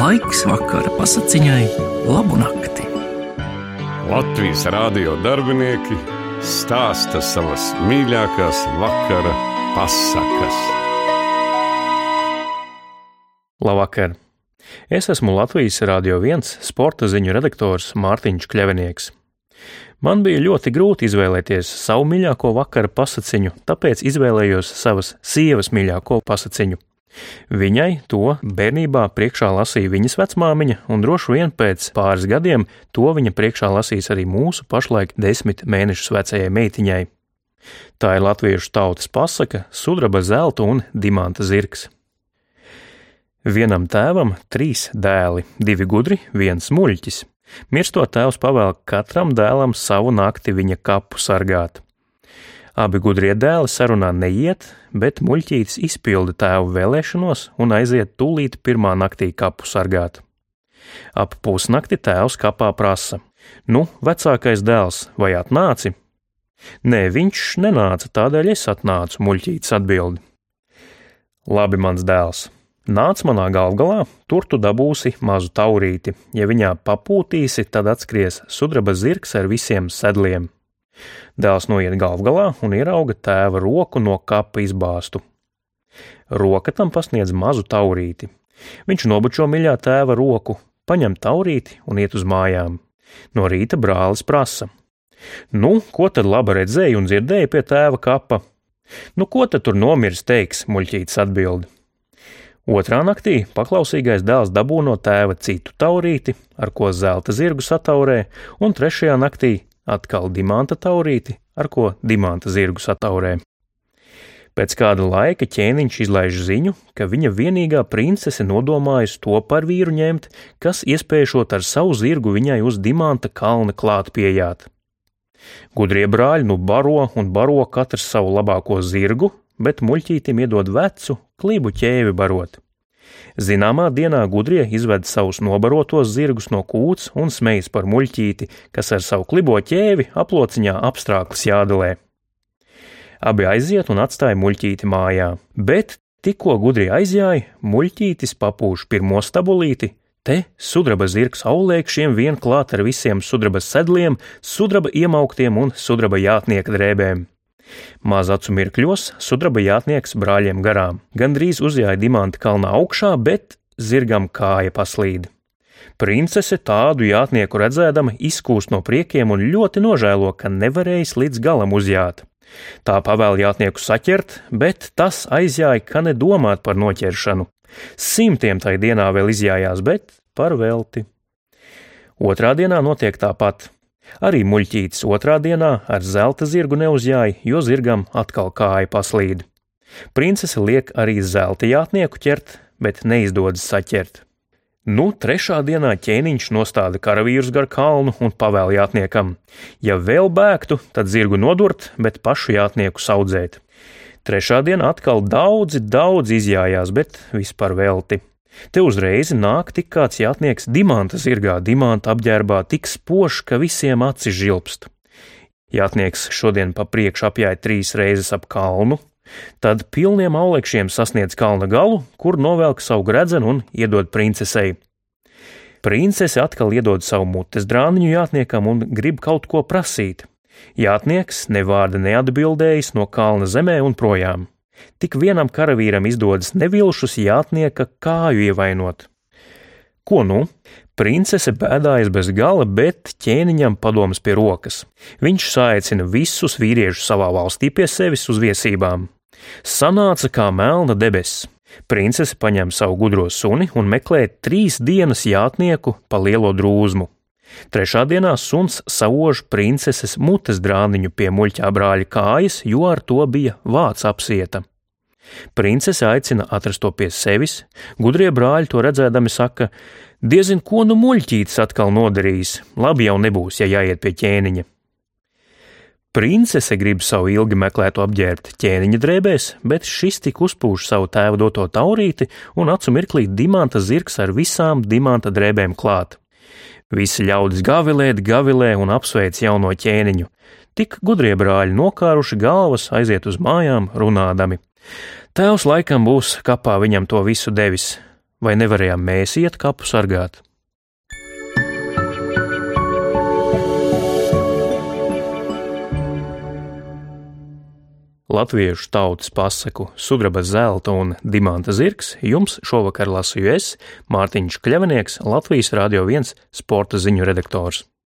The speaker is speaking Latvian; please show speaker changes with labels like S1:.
S1: Laiks vakara pasakiņai, labu nakti.
S2: Latvijas rādio darbinieki stāsta savas mīļākās vakara pasakas.
S3: Labvakar! Es esmu Latvijas Rādio 1 sporta ziņu redaktors Mārtiņš Kļavinieks. Man bija ļoti grūti izvēlēties savu mīļāko vakara pasakiņu, tāpēc izvēlējos savas sievas mīļāko pasakiņu. Viņai to bērnībā priekšā lasīja viņas vecmāmiņa, un droši vien pēc pāris gadiem to viņa priekšā lasīs arī mūsu pašlaik desmit mēnešus vecajai meitiņai. Tā ir latviešu tautas pasaka, sudraba zelta un dimanta zirgs. Vienam tēvam trīs dēli, divi gudri, viens muļķis. Mirstot tēvs pavēl katram dēlam savu nakti viņa kapu sargāt. Abi gudrie dēli sarunā neiet, bet muļķītis izpilda tēvu vēlēšanos un aiziet tūlīt pirmā naktī kapu sargāt. Ap pusnakti tēvs kapā prasa: Nu, vecākais dēls, vai atnāci? Nē, viņš nenāca, tādēļ es atnācu, muļķītis atbild. Labi, mans dēls, Nāc manā galvgalā, tur tu dabūsi mazu taurīti. Ja viņā papūtīsi, tad atskries sudraba zirgs ar visiem sedliem. Dēls noiet galvgalā un ierauga tēva roku no kapa izbāstu. Roka tam pasniedz mazu taurīti. Viņš nobučo miļā tēva roku, paņem taurīti un iet uz mājām. No rīta brālis prasa: Nu, ko tad laba redzēja un dzirdēja pie tēva kapa? Nu, ko tad tur nomirs teiks, muļķītis atbild. Otrā naktī paklausīgais dēls dabū no tēva citu taurīti, ar ko zelta zirgu sataurē, un trešajā naktī atkal dimanta taurīti, ar ko dimanta zirgu sataurē. Pēc kāda laika ķēniņš izlaiž ziņu, ka viņa vienīgā princese nodomājusi to par vīru ņemt, kas iespējot ar savu zirgu viņai uz dimanta kalna klāt pieejāt. Gudrie brāļi nu baro un baro katrs savu labāko zirgu, bet muļķītim iedod vecu, klibu ķēvi barot. Zināmā dienā gudrie izved savus nobarotos zirgus no kūts un smejas par muļķīti, kas ar savu klibo ķēvi aplociņā apstrāklis jādalē. Abi aiziet un atstāja muļķīti mājā, bet tikko gudri aizjāja, muļķītis papūš pirmo stabulīti, te sudraba zirgs aulēkšiem vien klāt ar visiem sudraba sedliem, sudraba iemauktiem un sudraba jātnieka drēbēm. Maz acu mirkļos sudraba jātnieks brāļiem garām. Gandrīz uzjāja dimanta kalnā augšā, bet zirgam kāja paslīd. Princese tādu jātnieku redzēdama izkūst no priekiem un ļoti nožēlo, ka nevarējis līdz galam uzjāt. Tā pavēl jātnieku saķert, bet tas aizjāja, ka nedomāt par noķeršanu. Simtiem tai dienā vēl izjājās, bet par velti. Otrā dienā notiek tāpat. Arī muļķītis otrā dienā ar zelta zirgu neuzjāja, jo zirgam atkal kāja paslīd. Princese liek arī zelta jātnieku ķert, bet neizdodas saķert. Nu, trešā dienā ķēniņš nostāda karavīrus gar kalnu un pavēl jātniekam: ja vēl bēgtu, tad zirgu nodurt, bet pašu jātnieku saudzēt. Trešā dienā atkal daudzi, daudz izjājās, bet vispār velti. Te uzreiz nāk tik kāds jātnieks dimanta zirgā, dimanta apģērbā, tik spožs, ka visiem acis žilpst. Jātnieks šodien pa priekšu apjāja trīs reizes ap kalnu, tad pilniem aulekšiem sasniedz kalna galu, kur novelk savu gredzenu un iedod princesei. Princese atkal iedod savu mutes drāniņu jātniekam un grib kaut ko prasīt. Jātnieks ne vārda neatbildējis no kalna zemē un projām. Tik vienam karavīram izdodas nevilšus jātnieka kāju ievainot. Ko nu? Princese bēdājas bez gala, bet ķēniņam padomas pie rokas. Viņš saicina visus vīriešus savā valstī pie sevis uz viesībām. Sanāca kā melna debesis. Princese paņem savu gudro suni un meklē trīs dienas jātnieku pa lielo drūzmu. Trešā dienā suns sauž princeses mutes drāniņu pie muļķā brāļa kājas, jo ar to bija vāts apsieta. Princese aicina atrast to pie sevis, gudrie brāļi to redzēdami saka: Diezin, ko nu muļķītis atkal nodarījis, labi jau nebūs, ja jāiet pie ķēniņa. Princese grib savu ilgi meklēto apģērbt ķēniņa drēbēs, bet šis tik uzpūš savu tēva doto taurīti un acu mirklī dimanta zirgs ar visām dimanta drēbēm klāt. Visi ļaudis gavilēt, gavilē un apsveic jauno ķēniņu. Tik gudrie brāļi nokāruši galvas aiziet uz mājām, runādami. Tēvs laikam būs kapā viņam to visu devis. Vai nevarējām mēs iet kapu sargāt? Latviešu tautas pasaku sudraba zelta un dimanta zirgs jums šovakar lasīju es, Mārtiņš Kļavinieks, Latvijas Rādio 1 sporta ziņu redaktors.